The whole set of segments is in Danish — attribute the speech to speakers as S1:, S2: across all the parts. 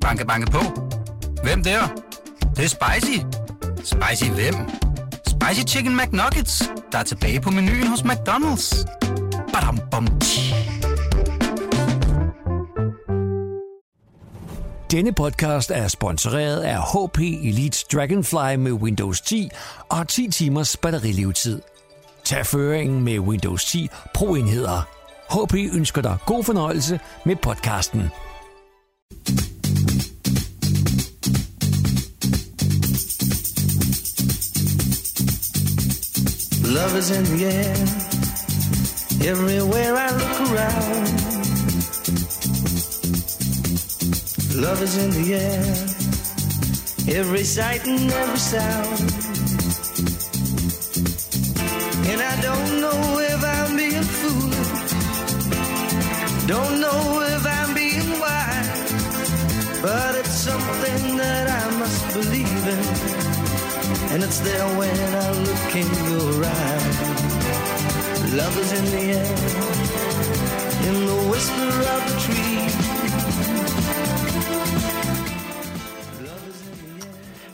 S1: Banke, banke på. Hvem der? Det, det er spicy. Spicy hvem? Spicy Chicken McNuggets, der er tilbage på menuen hos McDonald's. Badum, bom,
S2: Denne podcast er sponsoreret af HP Elite Dragonfly med Windows 10 og 10 timers batterilevetid. Tag føringen med Windows 10 Pro-enheder. HP ønsker dig god fornøjelse med podcasten.
S3: Love is in the air. Everywhere I look around. Love is in the air. Every sight and every sound. And I don't know if I'm being foolish. Don't know if I'm. But it's something that I must believe in. And it's there when I look in your eyes. Love is in the air, in the whisper of the tree.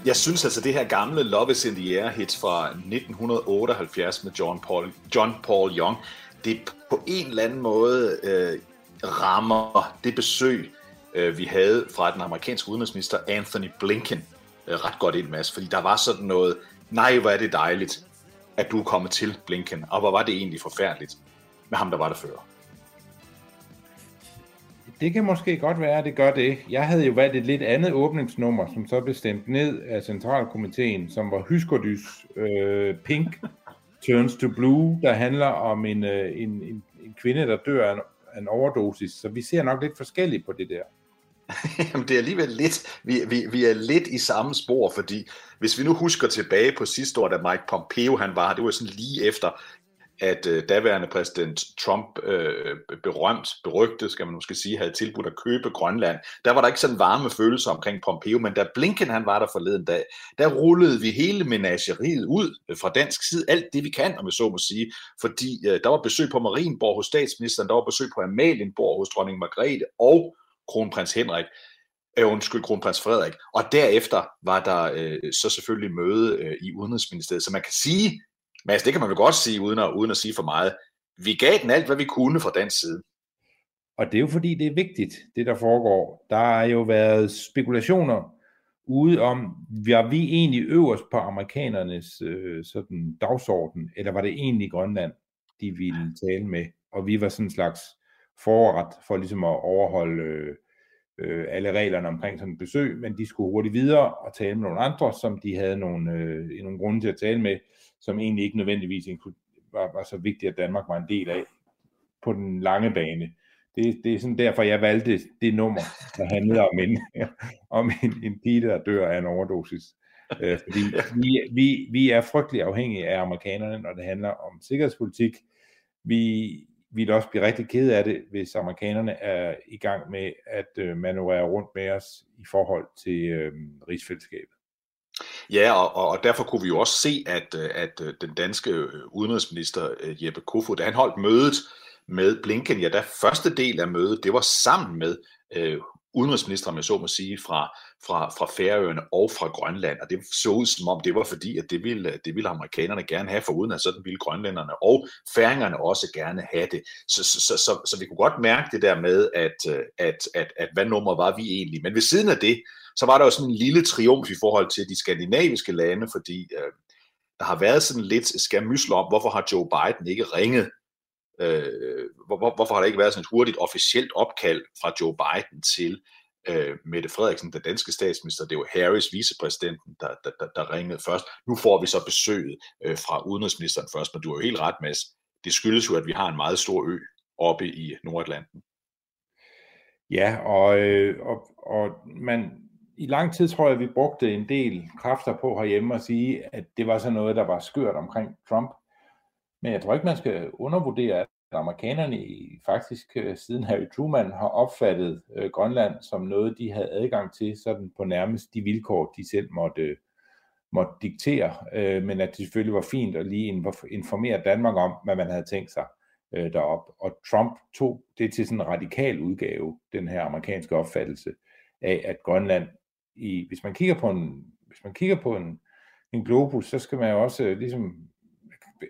S4: Jeg synes altså, det her gamle Love is in the Air hit fra 1978 med John Paul, John Paul Young, det på en eller anden måde øh, rammer det besøg, øh, vi havde fra den amerikanske udenrigsminister Anthony Blinken øh, ret godt ind, Mads, fordi der var sådan noget, nej, hvor er det dejligt, at du er kommet til Blinken, og hvor var det egentlig forfærdeligt med ham, der var der før.
S5: Det kan måske godt være, at det gør det. Jeg havde jo valgt et lidt andet åbningsnummer, som så blev stemt ned af centralkomiteen, som var Hyskodys øh, Pink Turns to Blue, der handler om en, øh, en, en, en kvinde, der dør af en, en overdosis. Så vi ser nok lidt forskelligt på det der.
S4: Jamen, det er alligevel lidt, vi, vi, vi er lidt i samme spor, fordi hvis vi nu husker tilbage på sidste år, da Mike Pompeo han var det var sådan lige efter, at øh, daværende præsident Trump øh, berømt, berygtet, skal man måske sige, havde tilbudt at købe Grønland. Der var der ikke sådan varme følelser omkring Pompeo, men da Blinken han var der forleden dag, der rullede vi hele menageriet ud øh, fra dansk side, alt det vi kan, om jeg så må sige, fordi øh, der var besøg på Marienborg hos statsministeren, der var besøg på Amalienborg hos dronning Margrethe og kronprins Henrik, øh, undskyld, kronprins Frederik, og derefter var der øh, så selvfølgelig møde øh, i Udenrigsministeriet, så man kan sige, Mads, det kan man vel godt sige, uden at, uden at sige for meget. Vi gav den alt, hvad vi kunne fra den side.
S5: Og det er jo fordi, det er vigtigt, det der foregår. Der har jo været spekulationer ude om, var vi egentlig øverst på amerikanernes øh, sådan dagsorden, eller var det egentlig Grønland, de ville tale med, og vi var sådan en slags forret for ligesom at overholde øh, øh, alle reglerne omkring sådan et besøg, men de skulle hurtigt videre og tale med nogle andre, som de havde nogle, øh, nogle grunde til at tale med, som egentlig ikke nødvendigvis var, var så vigtigt, at Danmark var en del af på den lange bane. Det, det er sådan derfor, jeg valgte det nummer, der handlede om en, om en, en pige, der dør af en overdosis. Øh, fordi vi, vi, vi er frygtelig afhængige af amerikanerne, når det handler om sikkerhedspolitik. Vi ville også blive rigtig ked af det, hvis amerikanerne er i gang med at øh, manøvrere rundt med os i forhold til øh, rigsfællesskabet.
S4: Ja, og, og derfor kunne vi jo også se, at, øh, at øh, den danske øh, udenrigsminister Jeppe Kofod, da han holdt mødet med Blinken, ja, der første del af mødet, det var sammen med øh, udenrigsminister, jeg så må sige, fra, fra, fra Færøerne og fra Grønland, og det så ud som om, det var fordi, at det ville, det ville amerikanerne gerne have, for uden at sådan ville grønlænderne og færingerne også gerne have det. Så, så, så, så, så vi kunne godt mærke det der med, at, at, at, at hvad nummer var vi egentlig. Men ved siden af det, så var der jo sådan en lille triumf i forhold til de skandinaviske lande, fordi øh, der har været sådan lidt skamysler om, hvorfor har Joe Biden ikke ringet øh, hvor, hvorfor har der ikke været sådan et hurtigt officielt opkald fra Joe Biden til øh, Mette Frederiksen, den danske statsminister, det var Harris, vicepræsidenten, der, der, der, der ringede først. Nu får vi så besøget øh, fra udenrigsministeren først, men du har jo helt ret, Mads. Det skyldes jo, at vi har en meget stor ø oppe i Nordatlanten.
S5: Ja, og, øh, og, og man, i lang tid tror jeg, vi brugte en del kræfter på herhjemme at sige, at det var sådan noget, der var skørt omkring Trump. Men jeg tror ikke, man skal undervurdere, at amerikanerne faktisk øh, siden Harry Truman har opfattet øh, Grønland som noget, de havde adgang til sådan på nærmest de vilkår, de selv måtte, måtte diktere, øh, men at det selvfølgelig var fint at lige informere Danmark om, hvad man havde tænkt sig øh, derop. Og Trump tog det til sådan en radikal udgave, den her amerikanske opfattelse af, at Grønland, i, hvis man kigger på en, hvis man kigger på en, en globus, så skal man jo også øh, ligesom,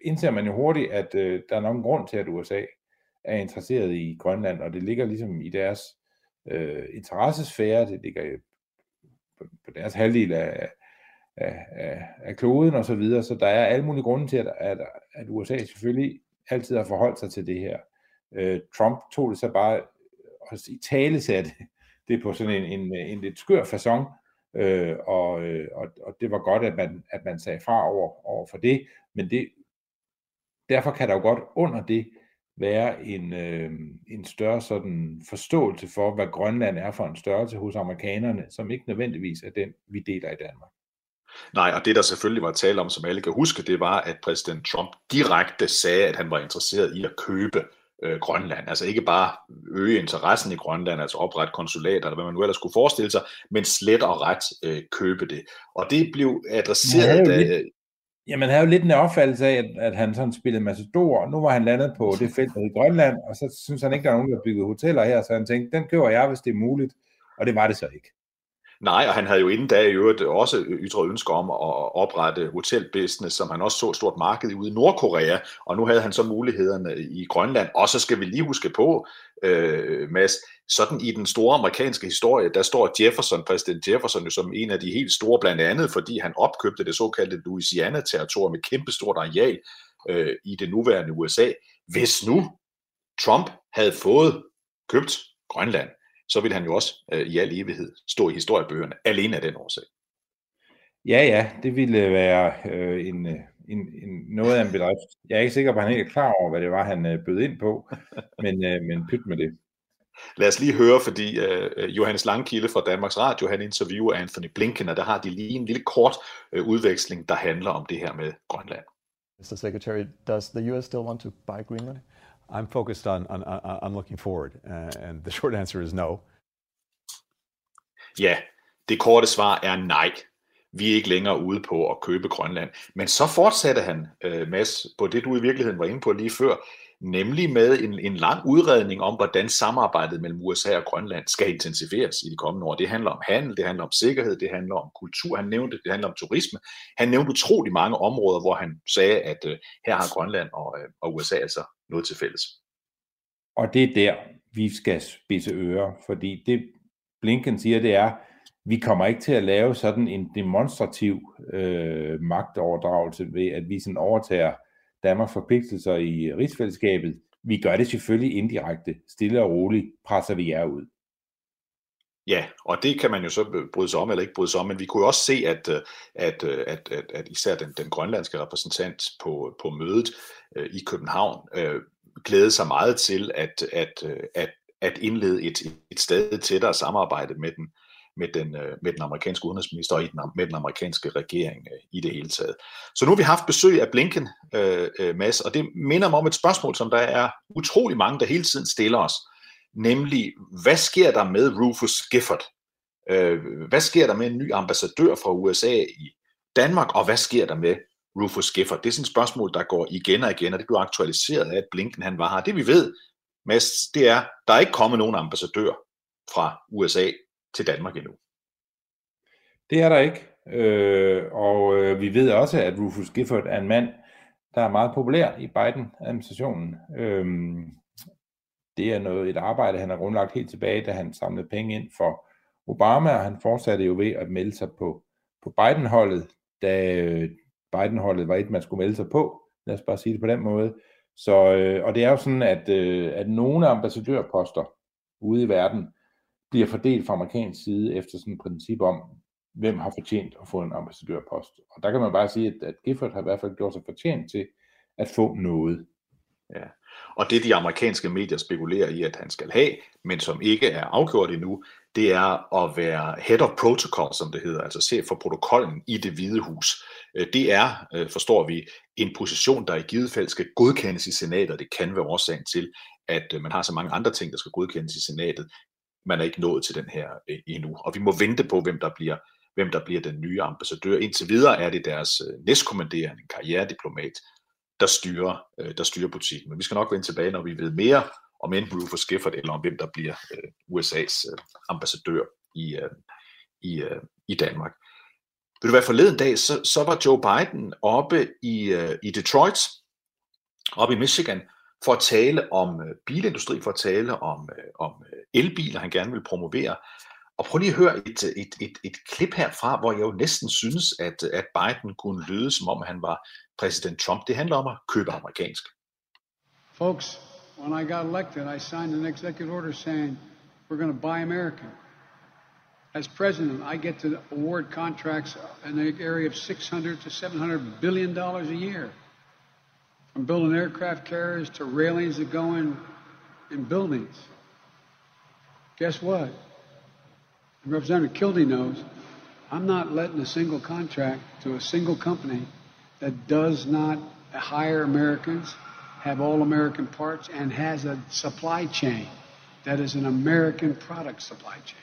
S5: indser man jo hurtigt, at øh, der er nogen grund til, at USA er interesseret i Grønland, og det ligger ligesom i deres øh, interessesfære, det ligger på, på deres halvdel af, af, af, af kloden og så videre, så der er alle mulige grunde til, at, at, at USA selvfølgelig altid har forholdt sig til det her. Øh, Trump tog det så bare øh, og i tale satte det på sådan en, en, en lidt skør façon, øh, og, øh, og, og det var godt, at man, at man sagde fra over, over for det, men det, derfor kan der jo godt under det være en, øh, en større sådan forståelse for, hvad Grønland er for en størrelse hos amerikanerne, som ikke nødvendigvis er den, vi deler i Danmark.
S4: Nej, og det der selvfølgelig var tale om, som alle kan huske, det var, at præsident Trump direkte sagde, at han var interesseret i at købe øh, Grønland. Altså ikke bare øge interessen i Grønland, altså oprette konsulater, eller hvad man nu ellers skulle forestille sig, men slet og ret øh, købe det. Og det blev adresseret...
S5: Ja, lidt, ja, han havde jo lidt en opfattelse af, at, at han sådan spillede masse og nu var han landet på det felt i Grønland, og så synes han ikke, der er nogen, der har bygget hoteller her, så han tænkte, den køber jeg, hvis det er muligt, og det var det så ikke.
S4: Nej, og han havde jo inden da i øvrigt også ytret ønsker om at oprette hotelbusiness, som han også så et stort marked i ude i Nordkorea, og nu havde han så mulighederne i Grønland. Og så skal vi lige huske på, øh, Mads, sådan i den store amerikanske historie, der står Jefferson, præsident Jefferson, jo som en af de helt store, blandt andet fordi han opkøbte det såkaldte Louisiana-territorium med kæmpestort areal øh, i det nuværende USA. Hvis nu Trump havde fået købt Grønland, så vil han jo også øh, i al evighed stå i historiebøgerne, alene af den årsag.
S5: Ja, ja, det ville være øh, en, øh, en, en, noget af en bedrift. Jeg er ikke sikker på, at han ikke er klar over, hvad det var, han øh, bød ind på, men, øh, men pyt med det.
S4: Lad os lige høre, fordi øh, Johannes Langkilde fra Danmarks Radio, han interviewer Anthony Blinken, og der har de lige en lille kort øh, udveksling, der handler om det her med Grønland.
S6: Mr. Secretary, does the US still want to buy Greenland? I'm focused on, on, on looking forward, uh, and the short answer is no.
S4: Ja, det korte svar er nej. Vi er ikke længere ude på at købe Grønland. Men så fortsatte han, uh, Mads, på det du i virkeligheden var inde på lige før, nemlig med en, en lang udredning om, hvordan samarbejdet mellem USA og Grønland skal intensiveres i de kommende år. Det handler om handel, det handler om sikkerhed, det handler om kultur, han nævnte, det handler om turisme. Han nævnte utrolig mange områder, hvor han sagde, at uh, her har Grønland og, uh, og USA altså noget til fælles.
S5: Og det er der, vi skal spidse ører, fordi det Blinken siger, det er, vi kommer ikke til at lave sådan en demonstrativ øh, magtoverdragelse ved, at vi sådan overtager Danmarks forpligtelser i rigsfællesskabet. Vi gør det selvfølgelig indirekte, stille og roligt presser vi jer ud.
S4: Ja, og det kan man jo så bryde sig om eller ikke bryde sig om, men vi kunne jo også se, at, øh, at, øh, at, at, at især den, den grønlandske repræsentant på, på mødet øh, i København øh, glædede sig meget til at, at, øh, at, at indlede et, et stadig tættere samarbejde med den, med den, med den amerikanske udenrigsminister og i den, med den amerikanske regering øh, i det hele taget. Så nu har vi haft besøg af Blinken, øh, Mads, og det minder mig om et spørgsmål, som der er utrolig mange, der hele tiden stiller os nemlig hvad sker der med Rufus Gifford? Øh, hvad sker der med en ny ambassadør fra USA i Danmark, og hvad sker der med Rufus Gifford? Det er sådan et spørgsmål, der går igen og igen, og det bliver aktualiseret af, at Blinken han var her. Det vi ved, Mads, det er, der er ikke kommet nogen ambassadør fra USA til Danmark endnu.
S5: Det er der ikke, øh, og øh, vi ved også, at Rufus Gifford er en mand, der er meget populær i Biden-administrationen. Øh, det er noget, et arbejde, han har grundlagt helt tilbage, da han samlede penge ind for Obama, og han fortsatte jo ved at melde sig på, på Biden-holdet, da øh, Biden-holdet var et, man skulle melde sig på. Lad os bare sige det på den måde. Så, øh, og det er jo sådan, at, øh, at nogle ambassadørposter ude i verden bliver fordelt fra amerikansk side efter sådan et princip om, hvem har fortjent at få en ambassadørpost. Og der kan man bare sige, at, at Gifford har i hvert fald gjort sig fortjent til at få noget.
S4: Ja. Og det de amerikanske medier spekulerer i, at han skal have, men som ikke er afgjort endnu, det er at være head of protocol, som det hedder, altså chef for protokollen i det hvide hus. Øh, det er, øh, forstår vi, en position, der i givet fald skal godkendes i senatet, det kan være årsagen til, at øh, man har så mange andre ting, der skal godkendes i senatet. Man er ikke nået til den her endnu, og vi må vente på, hvem der bliver hvem der bliver den nye ambassadør. Indtil videre er det deres næstkommanderende, en karrierediplomat, der styrer, øh, der styrer butikken. Men vi skal nok vende tilbage, når vi ved mere om enten Rufus Gifford eller om hvem der bliver øh, USA's øh, ambassadør i, øh, i, øh, i Danmark. Vil du være forleden dag, så, så var Joe Biden oppe i, øh, i Detroit, oppe i Michigan, for at tale om øh, bilindustri, for at tale om, øh, om øh, elbiler, han gerne vil promovere. Og prøv lige at høre et, et, et, et klip herfra, hvor jeg jo næsten synes, at, at Biden kunne lyde, som om han var præsident Trump. Det handler om at købe amerikansk.
S7: Folks, when I got elected, I signed an executive order saying we're going to buy American. As president, I get to award contracts in the area of 600 to 700 billion dollars a year. From building aircraft carriers to railings that go in in buildings. Guess what? Representative Kildee knows I'm not letting a single contract to a single company that does not hire Americans, have all American parts, and has a supply chain that is an American product supply chain.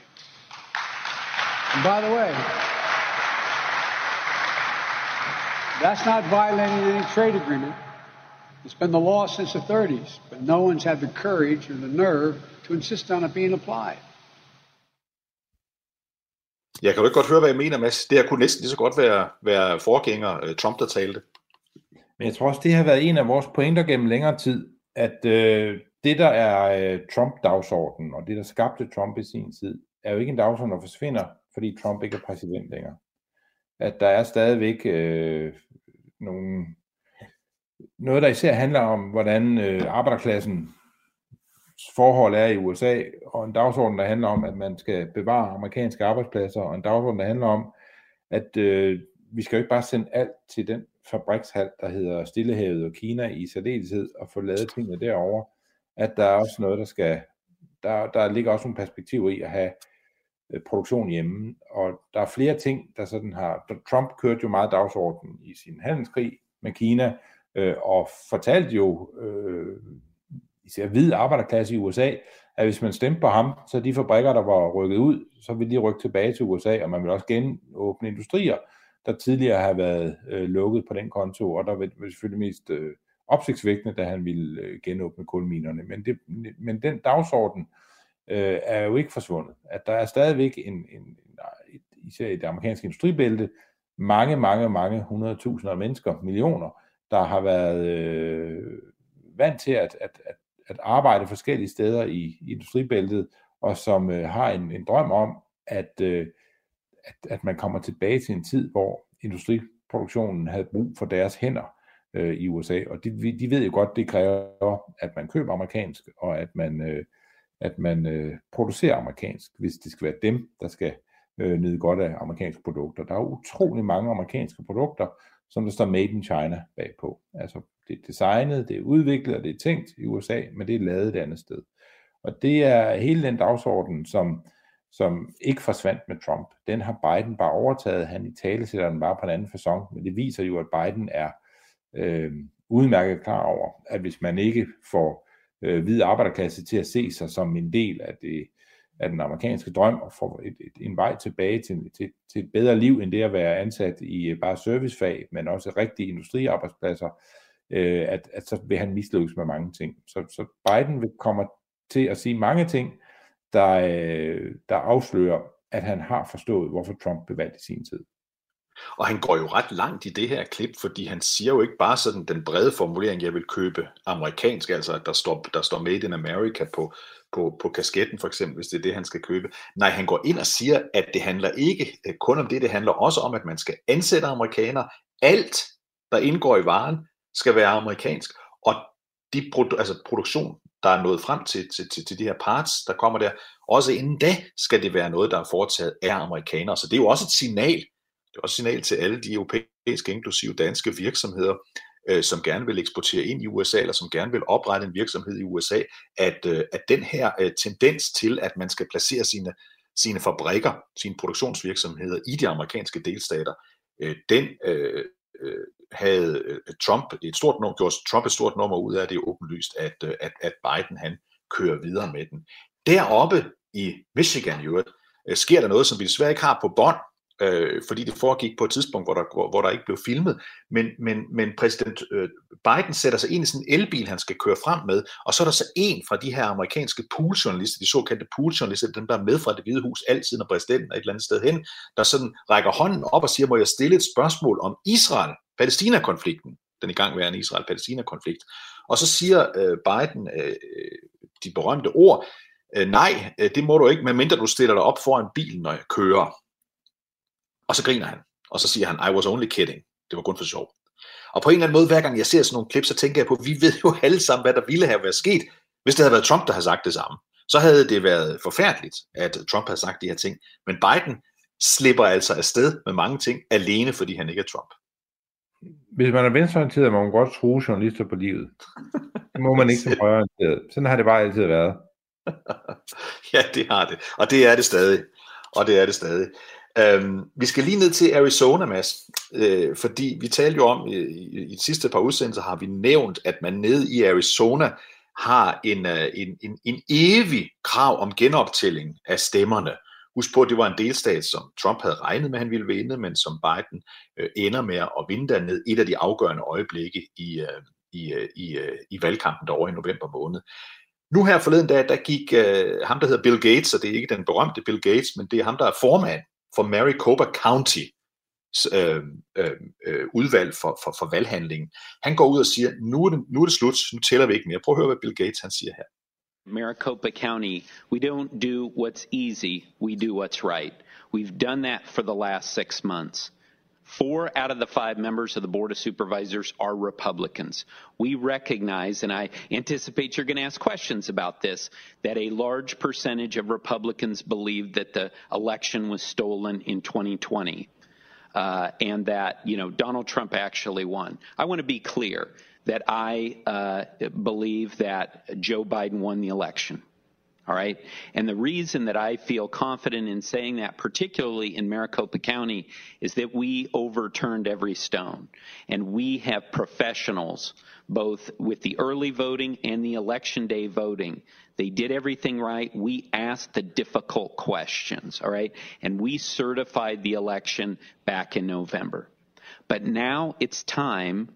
S7: And by the way, that's not violating any trade agreement. It's been the law since the 30s, but no one's had the courage or the nerve to insist on it being applied.
S4: Jeg kan jo ikke godt høre, hvad jeg mener, Mads. Det her kunne næsten lige så godt være, være forgænger øh, Trump, der talte.
S5: Men jeg tror også, det har været en af vores pointer gennem længere tid, at øh, det, der er øh, Trump-dagsordenen, og det, der skabte Trump i sin tid, er jo ikke en dagsorden, der forsvinder, fordi Trump ikke er præsident længere. At der er stadigvæk øh, nogle, noget, der især handler om, hvordan øh, arbejderklassen forhold er i USA, og en dagsorden, der handler om, at man skal bevare amerikanske arbejdspladser, og en dagsorden, der handler om, at øh, vi skal jo ikke bare sende alt til den fabrikshal, der hedder Stillehavet og Kina i særdeleshed, og få lavet tingene derovre, at der er også noget, der skal, der, der ligger også nogle perspektiver i at have øh, produktion hjemme, og der er flere ting, der sådan har, Trump kørte jo meget dagsordenen i sin handelskrig med Kina, øh, og fortalte jo øh, især hvid arbejderklasse i USA, at hvis man stemte på ham, så de fabrikker, der var rykket ud, så ville de rykke tilbage til USA, og man ville også genåbne industrier, der tidligere har været øh, lukket på den konto, og der var selvfølgelig mest øh, opsigtsvækkende, da han ville øh, genåbne kulminerne. Men, det, men den dagsorden øh, er jo ikke forsvundet. At der er stadigvæk en, en, en især i det amerikanske industribælte, mange, mange, mange hundredtusinder af mennesker, millioner, der har været øh, vant til at, at, at at arbejde forskellige steder i, i industribæltet, og som øh, har en, en drøm om, at, øh, at, at man kommer tilbage til en tid, hvor industriproduktionen havde brug for deres hænder øh, i USA. Og de, de ved jo godt, det kræver, at man køber amerikansk, og at man, øh, at man øh, producerer amerikansk, hvis det skal være dem, der skal øh, nyde godt af amerikanske produkter. Der er utrolig mange amerikanske produkter, som der står Made in China bagpå. Altså det er designet, det er udviklet og det er tænkt i USA, men det er lavet et andet sted. Og det er hele den dagsorden, som, som ikke forsvandt med Trump. Den har Biden bare overtaget. Han i tale sætter den bare på en anden façon, men det viser jo, at Biden er øh, udmærket klar over, at hvis man ikke får øh, hvid arbejderklasse til at se sig som en del af det, af den amerikanske drøm og få et, et, en vej tilbage til, til, til et bedre liv, end det at være ansat i øh, bare servicefag, men også rigtige industriarbejdspladser, øh, at, at så vil han mislykkes med mange ting. Så, så Biden vil komme til at sige mange ting, der, øh, der afslører, at han har forstået, hvorfor Trump blev valgt i sin tid.
S4: Og han går jo ret langt i det her klip, fordi han siger jo ikke bare sådan den brede formulering, jeg vil købe amerikansk, altså at der står, der står Made in America på, på, på kasketten for eksempel, hvis det er det, han skal købe. Nej, han går ind og siger, at det handler ikke øh, kun om det, det handler også om, at man skal ansætte amerikanere. Alt, der indgår i varen, skal være amerikansk. Og de produ- altså produktion, der er nået frem til, til, til, til de her parts, der kommer der, også inden da skal det være noget, der er foretaget af amerikanere. Så det er jo også et signal, det er også et signal til alle de europæiske, inklusive danske virksomheder, øh, som gerne vil eksportere ind i USA, eller som gerne vil oprette en virksomhed i USA, at, øh, at den her øh, tendens til, at man skal placere sine, sine fabrikker, sine produktionsvirksomheder i de amerikanske delstater, øh, den øh, øh, havde øh, Trump et stort nummer, gjort Trump et stort nummer ud af det, er åbenlyst, at, øh, at, at Biden han kører videre med den. Deroppe i Michigan i øvrigt, øh, sker der noget, som vi desværre ikke har på bånd, øh, fordi det foregik på et tidspunkt, hvor der, hvor, hvor der ikke blev filmet. Men, men, men præsident øh, Biden sætter sig ind i sådan en elbil, han skal køre frem med, og så er der så en fra de her amerikanske pooljournalister, de såkaldte pooljournalister, dem der er med fra det hvide hus altid, når præsidenten er et eller andet sted hen, der sådan rækker hånden op og siger, må jeg stille et spørgsmål om Israel-Palæstina-konflikten, den i gang Israel-Palæstina-konflikt. Og så siger øh, Biden øh, øh de berømte ord, øh, nej, øh, det må du ikke, medmindre du stiller dig op foran bilen, når jeg kører. Og så griner han, og så siger han, I was only kidding. Det var kun for sjov. Og på en eller anden måde, hver gang jeg ser sådan nogle klip, så tænker jeg på, vi ved jo alle sammen, hvad der ville have været sket, hvis det havde været Trump, der havde sagt det samme. Så havde det været forfærdeligt, at Trump havde sagt de her ting. Men Biden slipper altså afsted med mange ting, alene fordi han ikke er Trump.
S5: Hvis man er venstreorienteret, må man godt tro journalister på livet. Det må man ikke som højreorienteret. Sådan har det bare altid været.
S4: ja, det har det. Og det er det stadig. Og det er det stadig. Øhm, vi skal lige ned til Arizona, Mads, øh, fordi vi talte jo om, i, i, i de sidste par udsendelser har vi nævnt, at man nede i Arizona har en, øh, en, en, en evig krav om genoptælling af stemmerne. Husk på, at det var en delstat, som Trump havde regnet med, at han ville vinde, men som Biden øh, ender med at vinde dernede et af de afgørende øjeblikke i, øh, i, øh, i, øh, i valgkampen derovre i november måned. Nu her forleden dag, der gik øh, ham, der hedder Bill Gates, og det er ikke den berømte Bill Gates, men det er ham, der er formand for Maricopa County øh, øh, udvalg for, for, for valghandlingen. Han går ud og siger, nu er, det, nu er det slut, nu tæller vi ikke mere. Prøv at høre, hvad Bill Gates han siger her.
S8: Maricopa County, we don't do what's easy, we do what's right. We've done that for the last six months. Four out of the five members of the Board of Supervisors are Republicans. We recognize, and I anticipate you're going to ask questions about this, that a large percentage of Republicans believe that the election was stolen in 2020. Uh, and that, you know, Donald Trump actually won. I want to be clear that I uh, believe that Joe Biden won the election. All right. And the reason that I feel confident in saying that, particularly in Maricopa County, is that we overturned every stone. And we have professionals, both with the early voting and the election day voting. They did everything right. We asked the difficult questions. All right. And we certified the election back in November. But now it's time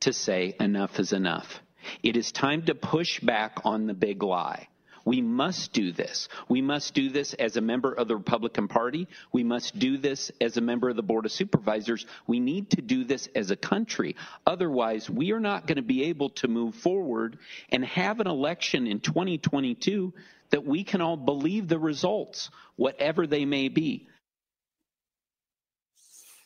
S8: to say enough is enough. It is time to push back on the big lie. We must do this. We must do this as a member of the Republican Party. We must do this as a member of the Board of Supervisors. We need to do this as a country. Otherwise, we are not going to be able to move forward and have an election in 2022 that we can all believe the results, whatever they may be.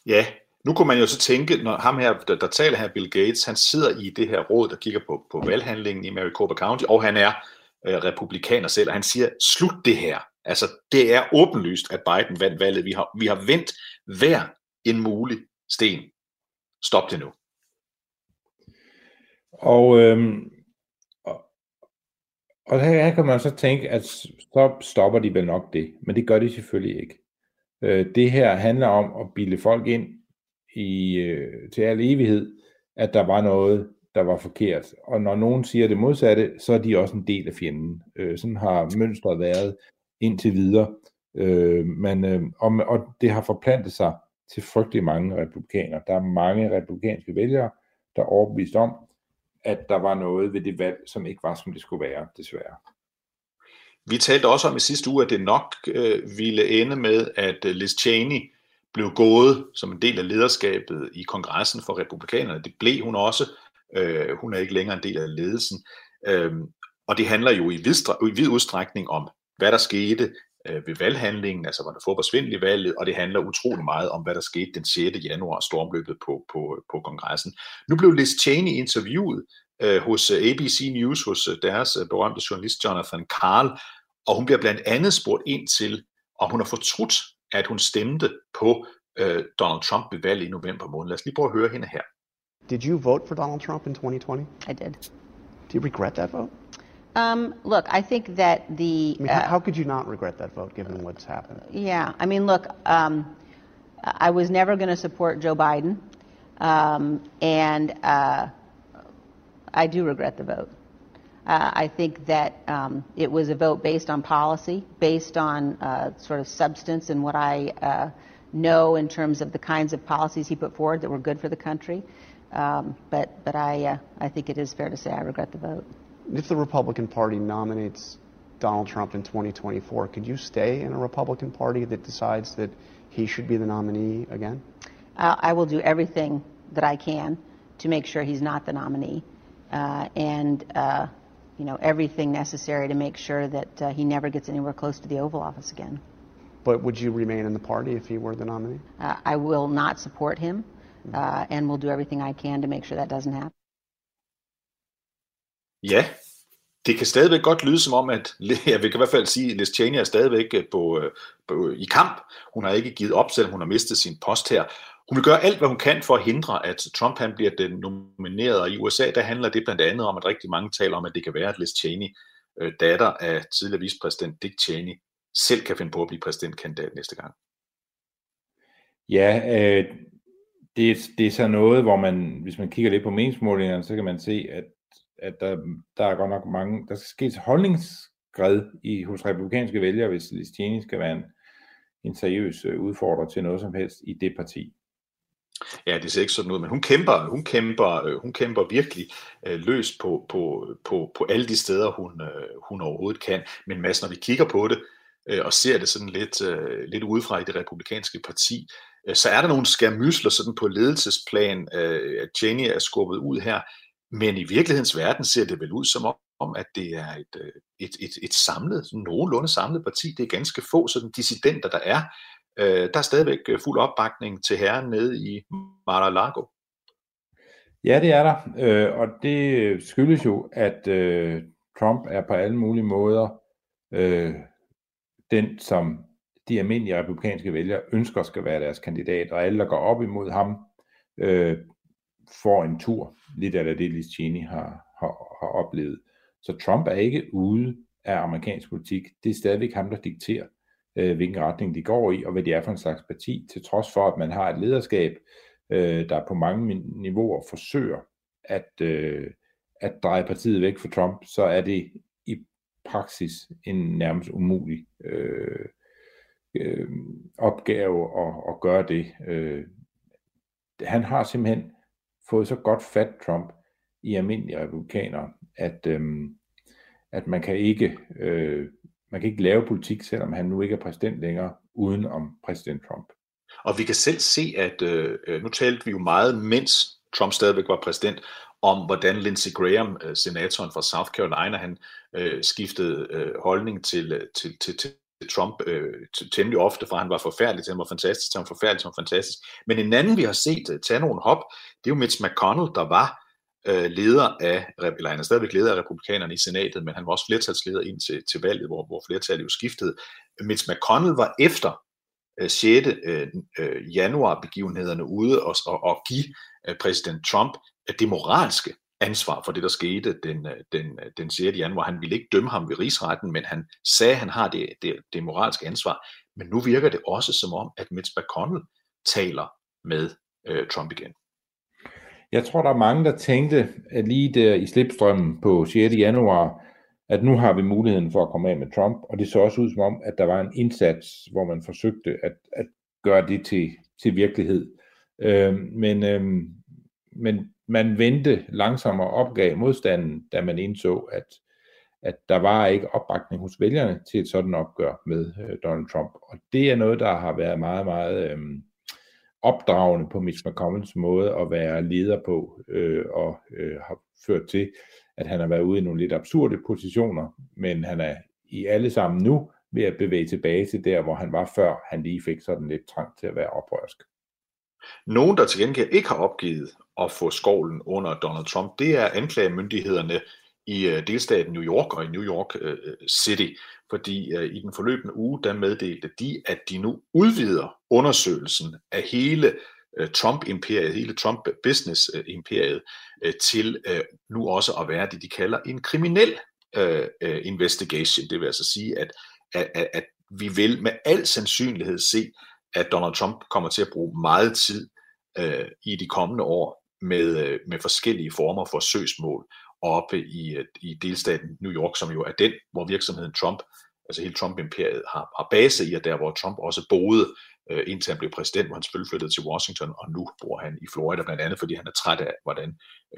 S4: Ja, nu kunne man jo så tænke, når ham her, der, der taler her, Bill Gates, han sidder i det her råd, der kigger på, på valghandlingen i Maricopa County, og han er øh, republikaner selv, og han siger, slut det her. Altså, det er åbenlyst, at Biden vandt valget. Vi har, vi har vendt hver en mulig sten. Stop det nu.
S5: Og, øhm, og, og her kan man så tænke, at så stopper de vel nok det, men det gør de selvfølgelig ikke. Øh, det her handler om at bilde folk ind i, øh, til al evighed, at der var noget, der var forkert. Og når nogen siger det modsatte, så er de også en del af fjenden. Øh, sådan har mønstret været indtil videre. Øh, men, øh, og, og det har forplantet sig til frygtelig mange republikanere. Der er mange republikanske vælgere, der er overbevist om, at der var noget ved det valg, som ikke var, som det skulle være, desværre.
S4: Vi talte også om i sidste uge, at det nok øh, ville ende med, at øh, Liz Cheney blev gået som en del af lederskabet i kongressen for republikanerne. Det blev hun også. Øh, hun er ikke længere en del af ledelsen. Øh, og det handler jo i vid, i vid udstrækning om, hvad der skete øh, ved valghandlingen, altså var der fodboldsvindel i valget, og det handler utrolig meget om, hvad der skete den 6. januar, stormløbet på, på, på kongressen. Nu blev Liz Cheney interviewet øh, hos øh, ABC News, hos øh, deres øh, berømte journalist Jonathan Karl, og hun bliver blandt andet spurgt ind til, om hun har fortrudt, at hun stemte på øh, Donald Trump ved valget i november måned. Lad os lige prøve at høre hende her.
S9: Did you vote for Donald Trump in 2020?
S10: I did.
S9: Do you regret that vote?
S10: Um, look, I think that the.
S9: I mean, how, how could you not regret that vote given what's happened?
S10: Yeah, I mean, look, um, I was never going to support Joe Biden, um, and uh, I do regret the vote. Uh, I think that um, it was a vote based on policy, based on uh, sort of substance and what I uh, no in terms of the kinds of policies he put forward that were good for the country. Um, but but I, uh, I think it is fair to say I regret the vote.
S9: If the Republican Party nominates Donald Trump in 2024, could you stay in a Republican Party that decides that he should be the nominee again?
S10: Uh, I will do everything that I can to make sure he's not the nominee, uh, and uh, you know everything necessary to make sure that uh, he never gets anywhere close to the Oval Office again.
S9: But would you remain in the party if he were the nominee?
S10: Uh, I will not support him, uh, and will do everything I can to make sure that doesn't happen.
S4: Ja, det kan stadigvæk godt lyde som om, at jeg vil i hvert fald sige, at Liz Cheney er stadigvæk øh, på, øh, på, i kamp. Hun har ikke givet op, selvom hun har mistet sin post her. Hun vil gøre alt, hvad hun kan for at hindre, at Trump han bliver den nomineret. Og i USA, der handler det blandt andet om, at rigtig mange taler om, at det kan være, at Liz Cheney, øh, datter af tidligere vicepræsident Dick Cheney, selv kan finde på at blive præsidentkandidat næste gang.
S5: Ja, øh, det, det er så noget, hvor man, hvis man kigger lidt på meningsmålingerne, så kan man se, at, at der, der er godt nok mange, der skal ske et holdningsskred i, hos republikanske vælgere, hvis Liz Cheney skal være en, en seriøs øh, udfordrer til noget som helst i det parti.
S4: Ja, det ser ikke sådan ud, men hun kæmper, hun kæmper, øh, hun kæmper virkelig øh, løs på, på, på, på alle de steder, hun, øh, hun overhovedet kan. Men Mads, når vi kigger på det, øh, og ser det sådan lidt, øh, lidt udefra i det republikanske parti, Øh, så er der nogle skærmysler sådan på ledelsesplan, øh, at Cheney er skubbet ud her, men i virkelighedens verden ser det vel ud som om, at det er et, øh, et, et, et samlet, nogenlunde samlet parti. Det er ganske få sådan dissidenter, der er. Der er stadigvæk fuld opbakning til herren nede i Mar-a-Lago.
S5: Ja, det er der, øh, og det skyldes jo, at øh, Trump er på alle mulige måder øh, den, som de almindelige republikanske vælgere ønsker skal være deres kandidat, og alle, der går op imod ham, øh, får en tur, lidt af det, Liz Cheney har, har, har oplevet. Så Trump er ikke ude af amerikansk politik. Det er stadigvæk ham, der dikterer, øh, hvilken retning de går i, og hvad det er for en slags parti, til trods for, at man har et lederskab, øh, der på mange niveauer forsøger at, øh, at dreje partiet væk fra Trump, så er det i praksis en nærmest umulig øh, øh, opgave at, at gøre det. Øh, han har simpelthen fået så godt fat Trump i almindelige republikanere, at, øh, at man kan ikke øh, man kan ikke lave politik, selvom han nu ikke er præsident længere, uden om præsident Trump.
S4: Og vi kan selv se, at øh, øh nu talte vi jo meget, mens Trump stadigvæk var præsident, om hvordan Lindsey Graham, øh, senatoren fra South Carolina, han øh, skiftede øh, holdning til, øh, til, til, til Trump øh, temmelig ofte, for han var forfærdelig, til han var fantastisk, til han var forfærdelig, til han var fantastisk. Men en anden, vi har set øh, tage nogle hop, det er jo Mitch McConnell, der var øh, leder af, eller han er stadigvæk leder af republikanerne i senatet, men han var også flertalsleder ind til, til valget, hvor, hvor flertallet jo skiftede. Mitch McConnell var efter øh, 6. Øh, øh januar begivenhederne ude og, og, og give øh, præsident Trump øh, det moralske ansvar for det, der skete den, øh, den, øh, den 6. januar. Han ville ikke dømme ham ved rigsretten, men han sagde, at han har det, det, det moralske ansvar. Men nu virker det også som om, at Mitch McConnell taler med øh, Trump igen.
S5: Jeg tror, der er mange, der tænkte, at lige der i slipstrømmen på 6. januar, at nu har vi muligheden for at komme af med Trump, og det så også ud som om, at der var en indsats, hvor man forsøgte at, at gøre det til, til virkelighed. Øh, men, øh, men man vendte langsommere opgav modstanden, da man indså, at, at der var ikke opbakning hos vælgerne til et sådan opgør med øh, Donald Trump. Og det er noget, der har været meget, meget... Øh, opdragende på Mitch McConnells måde at være leder på, øh, og øh, har ført til, at han har været ude i nogle lidt absurde positioner, men han er i alle sammen nu ved at bevæge tilbage til der, hvor han var før han lige fik sådan lidt trang til at være oprørsk.
S4: Nogen, der til gengæld ikke har opgivet at få skovlen under Donald Trump, det er anklagemyndighederne i øh, delstaten New York og i New York øh, øh, City, fordi i den forløbende uge, der meddelte de, at de nu udvider undersøgelsen af hele Trump-imperiet, hele Trump-business-imperiet, til nu også at være det, de kalder en kriminel investigation. Det vil altså sige, at, at, at vi vil med al sandsynlighed se, at Donald Trump kommer til at bruge meget tid øh, i de kommende år med, øh, med forskellige former for søgsmål oppe i, øh, i delstaten New York, som jo er den, hvor virksomheden Trump altså hele Trump-imperiet, har, har base i, og der hvor Trump også boede, øh, indtil han blev præsident, hvor han selvfølgelig flyttede til Washington, og nu bor han i Florida, blandt andet fordi han er træt af, hvordan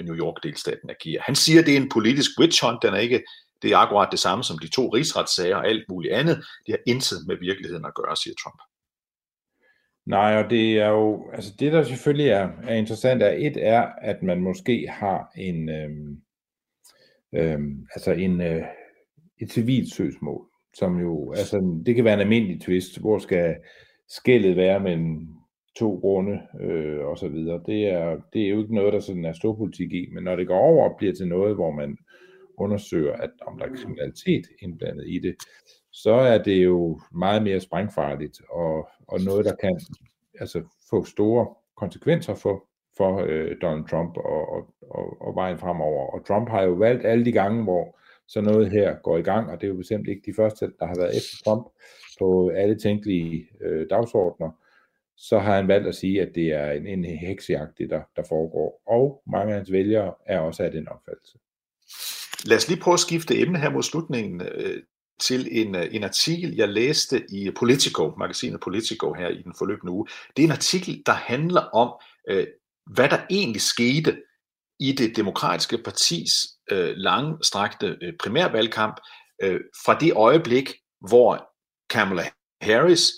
S4: New York-delstaten agerer. Han siger, at det er en politisk witch hunt, den er ikke, det er akkurat det samme som de to rigsretssager og alt muligt andet. Det har intet med virkeligheden at gøre, siger Trump.
S5: Nej, og det er jo, altså det der selvfølgelig er, er interessant, er et er, at man måske har en, øhm, øhm, altså en, øh, et civilt søgsmål, som jo, altså det kan være en almindelig twist, hvor skal skældet være mellem to grunde øh, og så videre. Det er, det er jo ikke noget, der sådan er storpolitik i, men når det går over og bliver til noget, hvor man undersøger, at om der er kriminalitet indblandet i det, så er det jo meget mere sprængfarligt og, og noget, der kan altså, få store konsekvenser for, for øh, Donald Trump og, og, og, og vejen fremover. Og Trump har jo valgt alle de gange, hvor så noget her går i gang, og det er jo bestemt ikke de første, der har været efter Trump på alle tænkelige øh, dagsordner, så har han valgt at sige, at det er en, en heksejagt, det der, der foregår. Og mange af hans vælgere er også af den opfattelse.
S4: Lad os lige prøve at skifte emne her mod slutningen øh, til en, øh, en artikel, jeg læste i Politico, magasinet Politico her i den forløbende uge. Det er en artikel, der handler om, øh, hvad der egentlig skete i det demokratiske partis øh, langstrakte øh, primærvalgkamp øh, fra det øjeblik, hvor Kamala Harris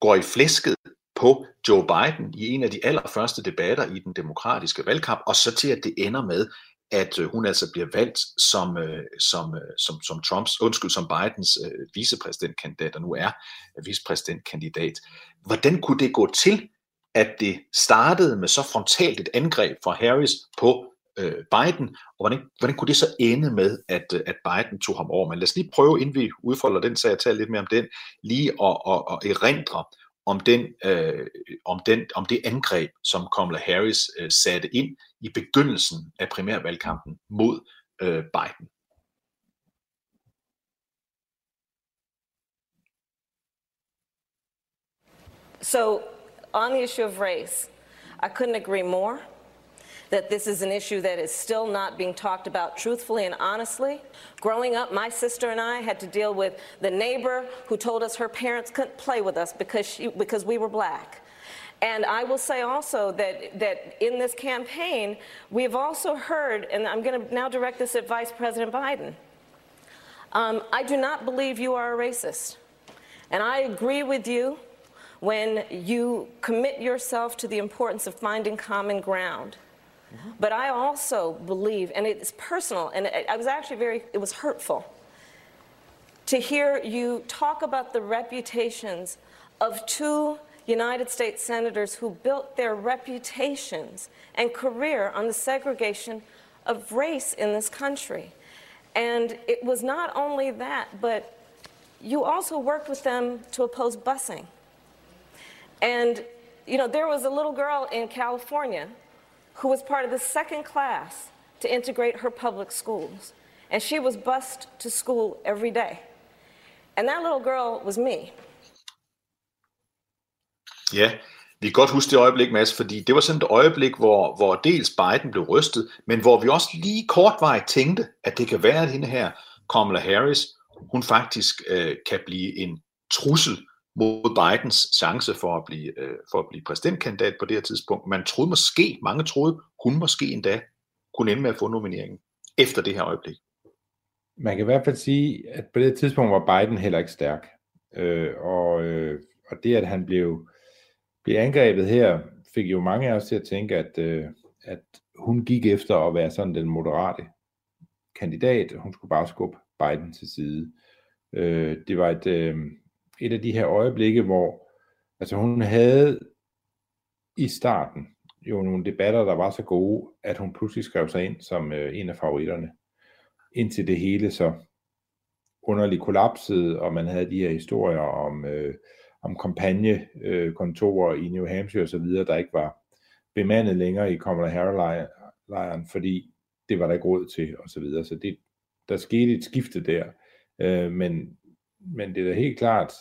S4: går i flæsket på Joe Biden i en af de allerførste debatter i den demokratiske valgkamp, og så til at det ender med, at øh, hun altså bliver valgt som, øh, som, øh, som, som Trumps, undskyld, som Bidens øh, vicepræsidentkandidat, og nu er øh, vicepræsidentkandidat. Hvordan kunne det gå til, at det startede med så frontalt et angreb fra Harris på øh, Biden, og hvordan, hvordan kunne det så ende med, at, øh, at Biden tog ham over? Men lad os lige prøve, inden vi udfolder den sag, at tale lidt mere om den, lige at, at, at erindre om, den, øh, om, den, om det angreb, som Kamala Harris øh, satte ind i begyndelsen af primærvalgkampen mod øh, Biden.
S11: So, on the issue of race, I couldn't agree more. That this is an issue that is still not being talked about truthfully and honestly. Growing up, my sister and I had to deal with the neighbor who told us her parents couldn't play with us because, she, because we were black. And I will say also that, that in this campaign, we've also heard, and I'm going to now direct this at Vice President Biden. Um, I do not believe you are a racist. And I agree with you when you commit yourself to the importance of finding common ground. But I also believe, and it's personal, and I was actually very, it was hurtful to hear you talk about the reputations of two United States senators who built their reputations and career on the segregation of race in this country. And it was not only that, but you also worked with them to oppose busing. And, you know, there was a little girl in California who was part of the second class to integrate her public schools. And she was bused to school every day. And that little girl was me.
S4: Ja, vi kan godt huske det øjeblik, Mads, fordi det var sådan et øjeblik, hvor, hvor dels Biden blev rystet, men hvor vi også lige kortvarigt tænkte, at det kan være, at hende her, Kamala Harris, hun faktisk øh, kan blive en trussel mod Bidens chance for at blive, øh, for at blive præsidentkandidat på det her tidspunkt. Man troede måske, mange troede, hun måske endda kunne ende med at få nomineringen efter det her øjeblik.
S5: Man kan i hvert fald sige, at på det tidspunkt var Biden heller ikke stærk. Øh, og, øh, og det, at han blev, blev angrebet her, fik jo mange af os til at tænke, at, øh, at hun gik efter at være sådan den moderate kandidat. Hun skulle bare skubbe Biden til side. Øh, det var et, øh, et af de her øjeblikke, hvor altså hun havde i starten jo nogle debatter, der var så gode, at hun pludselig skrev sig ind som øh, en af favoritterne. Indtil det hele så underligt kollapsede, og man havde de her historier om, øh, om kampagnekontorer øh, i New Hampshire osv., der ikke var bemandet længere i Kamala Harris-lejren, fordi det var der ikke råd til osv. Så, videre. så det, der skete et skifte der. Øh, men men det er da helt klart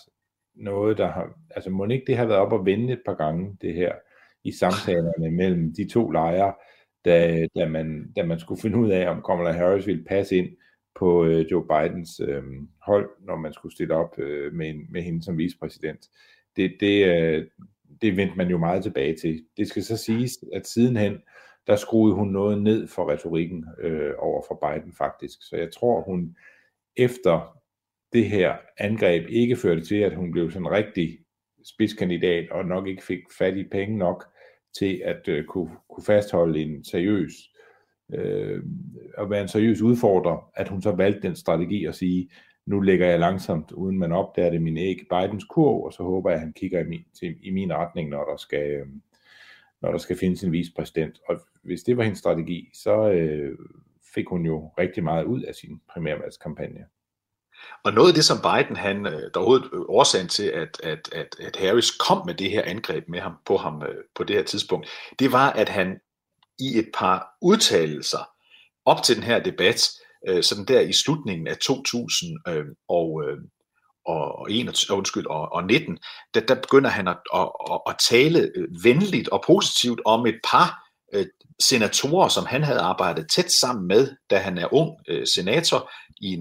S5: noget, der har, altså må ikke det har været op og vende et par gange, det her, i samtalerne mellem de to lejre, da, da, man, da man skulle finde ud af, om Kamala Harris ville passe ind på øh, Joe Bidens øh, hold, når man skulle stille op øh, med, med hende som vicepræsident. Det, det, øh, det vendte man jo meget tilbage til. Det skal så siges, at sidenhen, der skruede hun noget ned for retorikken øh, over for Biden faktisk. Så jeg tror, hun efter det her angreb ikke førte til, at hun blev sådan en rigtig spidskandidat og nok ikke fik fat i penge nok til at øh, kunne, kunne fastholde en seriøs øh, at være en seriøs udfordrer, at hun så valgte den strategi at sige, nu lægger jeg langsomt, uden man opdager det, min æg Bidens kurv, og så håber jeg, at han kigger i min, til, i min retning, når der skal, øh, når der skal findes en vicepræsident. Og hvis det var hendes strategi, så øh, fik hun jo rigtig meget ud af sin primærvalgskampagne.
S4: Og noget af det, som Biden, han, øh, der overhovedet øh, årsagen til, at, at, at, at Harris kom med det her angreb med ham, på ham øh, på det her tidspunkt, det var, at han i et par udtalelser op til den her debat, sådan der i slutningen af 2000 og, og, øh, og, 21, undskyld, og, og 19, der, der begynder han at, at, at, at tale venligt og positivt om et par øh, senatorer, som han havde arbejdet tæt sammen med, da han er ung øh, senator i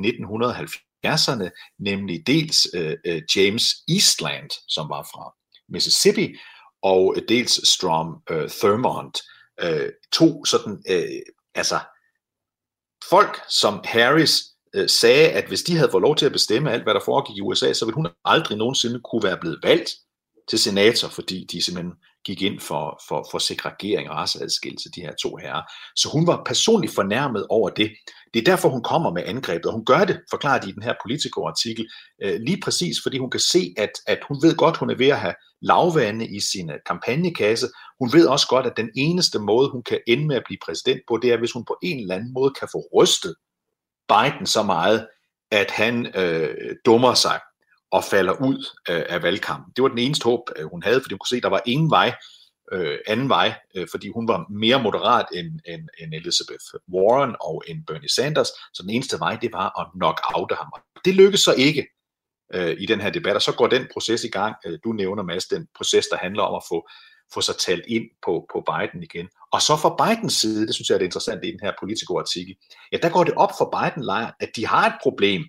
S4: 1970'erne, nemlig dels øh, øh, James Eastland, som var fra Mississippi, og øh, dels Strom øh, Thurmond, øh, to sådan, øh, altså folk, som Harris øh, sagde, at hvis de havde fået lov til at bestemme alt, hvad der foregik i USA, så ville hun aldrig nogensinde kunne være blevet valgt til senator, fordi de simpelthen gik ind for, for, for segregering og raceadskillelse, de her to herrer. Så hun var personligt fornærmet over det. Det er derfor, hun kommer med angrebet, og hun gør det, forklarer de i den her Politico-artikel, øh, lige præcis fordi hun kan se, at, at hun ved godt, hun er ved at have lavvande i sin øh, kampagnekasse. Hun ved også godt, at den eneste måde, hun kan ende med at blive præsident på, det er, hvis hun på en eller anden måde kan få rystet Biden så meget, at han øh, dummer sig og falder ud øh, af valgkampen. Det var den eneste håb, øh, hun havde, fordi hun kunne se, at der var ingen vej, øh, anden vej, øh, fordi hun var mere moderat end, end, end Elizabeth Warren og end Bernie Sanders, så den eneste vej, det var at knock out ham. Det lykkedes så ikke øh, i den her debat, og så går den proces i gang. Øh, du nævner, Mads, den proces, der handler om at få, få sig talt ind på, på Biden igen. Og så fra Bidens side, det synes jeg er det interessante i den her politikoartikel, ja, der går det op for Biden-lejren, at de har et problem,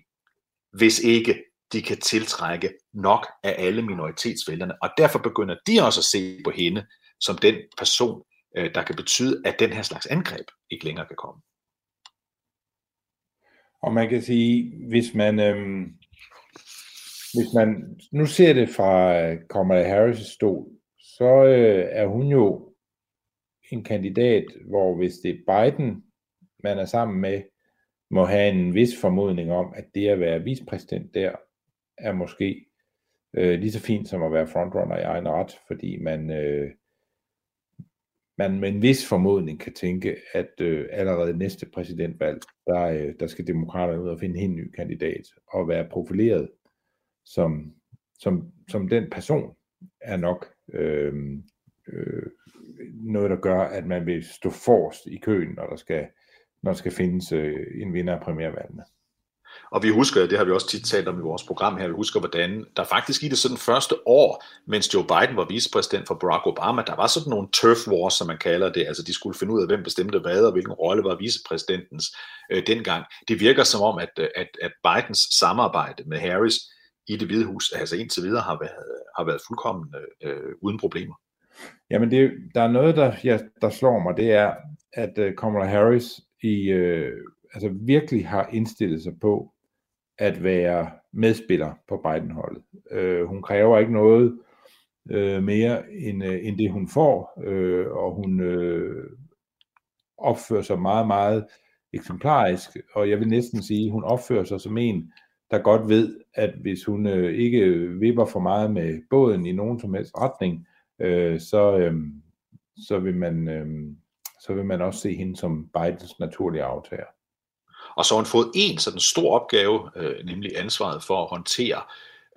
S4: hvis ikke de kan tiltrække nok af alle minoritetsvælgerne, og derfor begynder de også at se på hende som den person, øh, der kan betyde, at den her slags angreb ikke længere kan komme.
S5: Og man kan sige, hvis man, øhm, hvis man nu ser det fra øh, Kamala Harris' stol, så øh, er hun jo en kandidat, hvor hvis det er Biden, man er sammen med, må have en vis formodning om, at det at være vicepræsident der, er måske øh, lige så fint som at være frontrunner i egen ret, fordi man, øh, man med en vis formodning kan tænke, at øh, allerede næste præsidentvalg, der, øh, der skal demokraterne ud og finde en ny kandidat og være profileret som, som, som den person er nok øh, øh, noget, der gør, at man vil stå forrest i køen, når der skal, når der skal findes øh, en vinder af primærvalgene.
S4: Og vi husker, det har vi også tit talt om i vores program her, vi husker, hvordan der faktisk i det sådan første år, mens Joe Biden var vicepræsident for Barack Obama, der var sådan nogle turf wars, som man kalder det, altså de skulle finde ud af, hvem bestemte hvad, og hvilken rolle var vicepræsidentens øh, dengang. Det virker som om, at, øh, at, at Bidens samarbejde med Harris i det hvide hus, altså indtil videre, har været, har været fuldkommen øh, øh, uden problemer.
S5: Jamen, det, der er noget, der, ja, der slår mig, det er, at øh, Kamala Harris i, øh, altså virkelig har indstillet sig på at være medspiller på Biden-holdet. Øh, hun kræver ikke noget øh, mere end, øh, end det hun får, øh, og hun øh, opfører sig meget, meget eksemplarisk, og jeg vil næsten sige, at hun opfører sig som en, der godt ved, at hvis hun øh, ikke vipper for meget med båden i nogen som helst retning, øh, så, øh, så, vil man, øh, så vil man også se hende som Bidens naturlige aftager.
S4: Og så har hun fået en sådan stor opgave, øh, nemlig ansvaret for at håndtere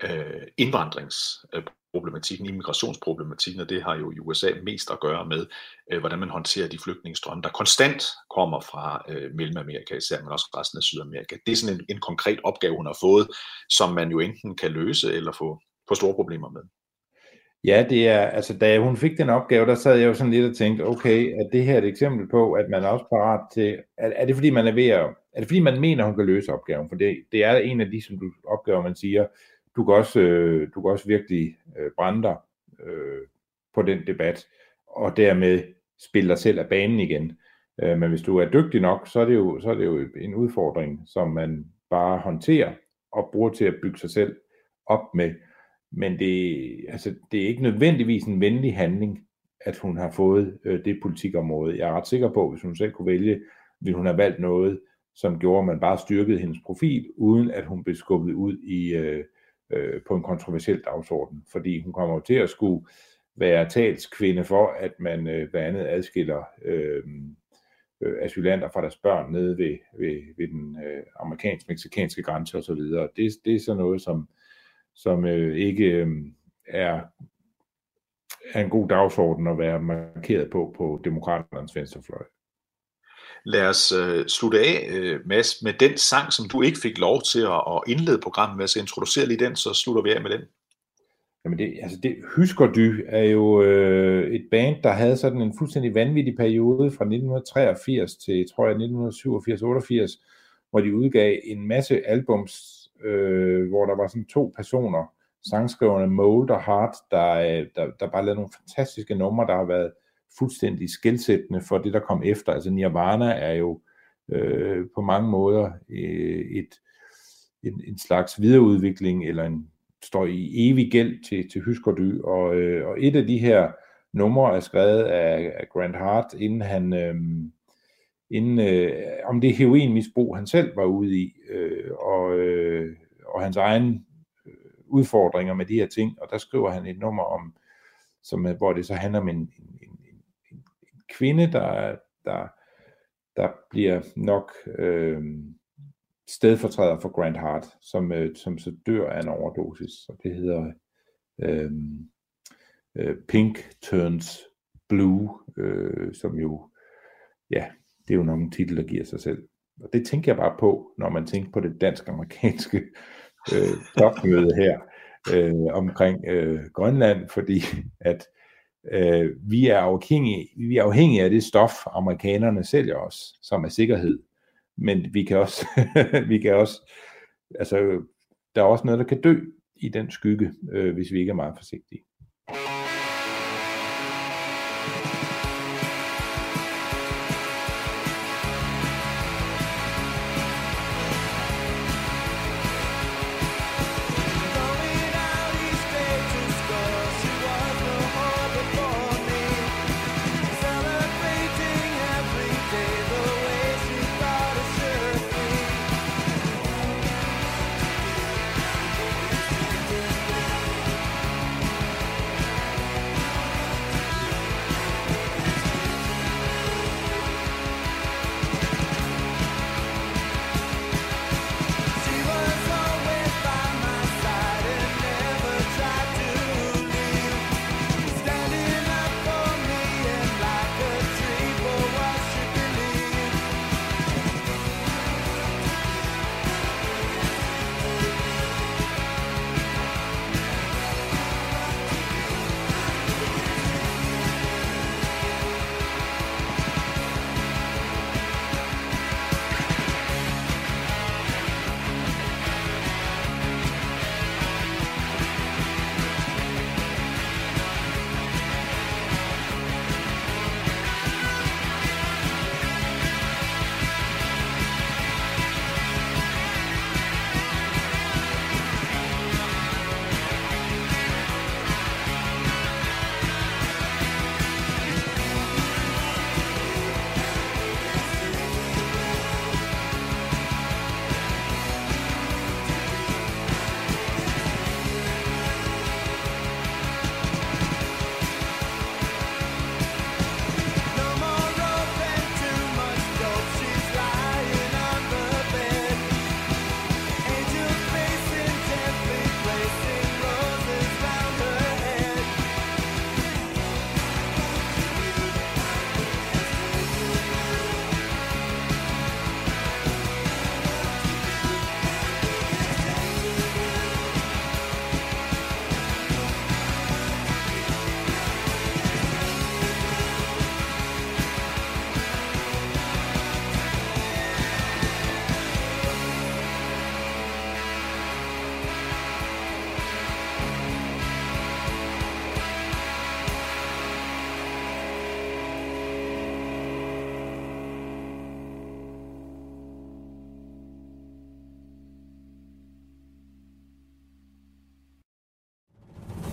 S4: øh, indvandringsproblematikken, immigrationsproblematikken, og det har jo i USA mest at gøre med, øh, hvordan man håndterer de flygtningestrømme, der konstant kommer fra øh, Mellemamerika især, men også resten af Sydamerika. Det er sådan en, en konkret opgave, hun har fået, som man jo enten kan løse eller få, få store problemer med.
S5: Ja, det er, altså da hun fik den opgave, der sad jeg jo sådan lidt og tænkte, okay, er det her et eksempel på, at man er også parat til, er, er det fordi man er ved at, er det fordi man mener, hun kan løse opgaven? For det, det er en af de som du, opgaver, man siger, du kan også, øh, du kan også virkelig øh, brænde dig øh, på den debat, og dermed spille dig selv af banen igen. Øh, men hvis du er dygtig nok, så er, det jo, så er det jo en udfordring, som man bare håndterer og bruger til at bygge sig selv op med. Men det, altså, det er ikke nødvendigvis en venlig handling, at hun har fået øh, det politikområde. Jeg er ret sikker på, at hvis hun selv kunne vælge, ville hun have valgt noget, som gjorde, at man bare styrkede hendes profil, uden at hun blev skubbet ud i, øh, øh, på en kontroversiel dagsorden. Fordi hun kommer til at skulle være talskvinde for, at man øh, blandt andet adskiller øh, øh, asylanter fra deres børn nede ved, ved, ved den øh, amerikansk-meksikanske grænse osv. Det, det er sådan noget, som, som øh, ikke øh, er, er en god dagsorden at være markeret på på demokraternes venstrefløj.
S4: Lad os øh, slutte af, øh, Mads, med den sang, som du ikke fik lov til at, at indlede programmet med, så introducere lige den, så slutter vi af med den.
S5: Jamen det, altså det, Hyskerdy er jo øh, et band, der havde sådan en fuldstændig vanvittig periode fra 1983 til, tror jeg, 1987-88, hvor de udgav en masse albums, øh, hvor der var sådan to personer, sangskriverne Mold og Hart, der, øh, der, der bare lavede nogle fantastiske numre, der har været fuldstændig skældsættende for det, der kom efter. Altså Nirvana er jo øh, på mange måder øh, et, en, en slags videreudvikling, eller en står i evig gæld til, til Hyskerdy, og, øh, og et af de her numre er skrevet af, af Grant Hart, inden han, øh, inden, øh, om det heroinmisbrug, han selv var ude i, øh, og, øh, og hans egen øh, udfordringer med de her ting, og der skriver han et nummer om, som, øh, hvor det så handler om en, en, en, en, en kvinde, der, der, der bliver nok øh, stedfortræder for Grant Hart, som, øh, som så dør af en overdosis, og det hedder øh, øh, Pink Turns Blue, øh, som jo, ja, det er jo nok en titel, der giver sig selv. Og det tænker jeg bare på, når man tænker på det dansk-amerikanske øh, topmøde her øh, omkring øh, Grønland, fordi at øh, vi, er afhængige, vi er afhængige af det stof, amerikanerne sælger os, som er sikkerhed men vi kan også, vi kan også, altså, der er også noget, der kan dø i den skygge, øh, hvis vi ikke er meget forsigtige.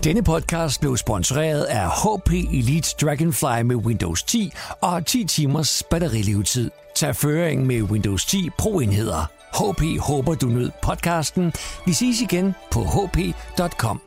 S2: Denne podcast blev sponsoreret af HP Elite Dragonfly med Windows 10 og 10 timers batterilevetid. Tag føring med Windows 10 Pro-enheder. HP håber, du nød podcasten. Vi ses igen på hp.com.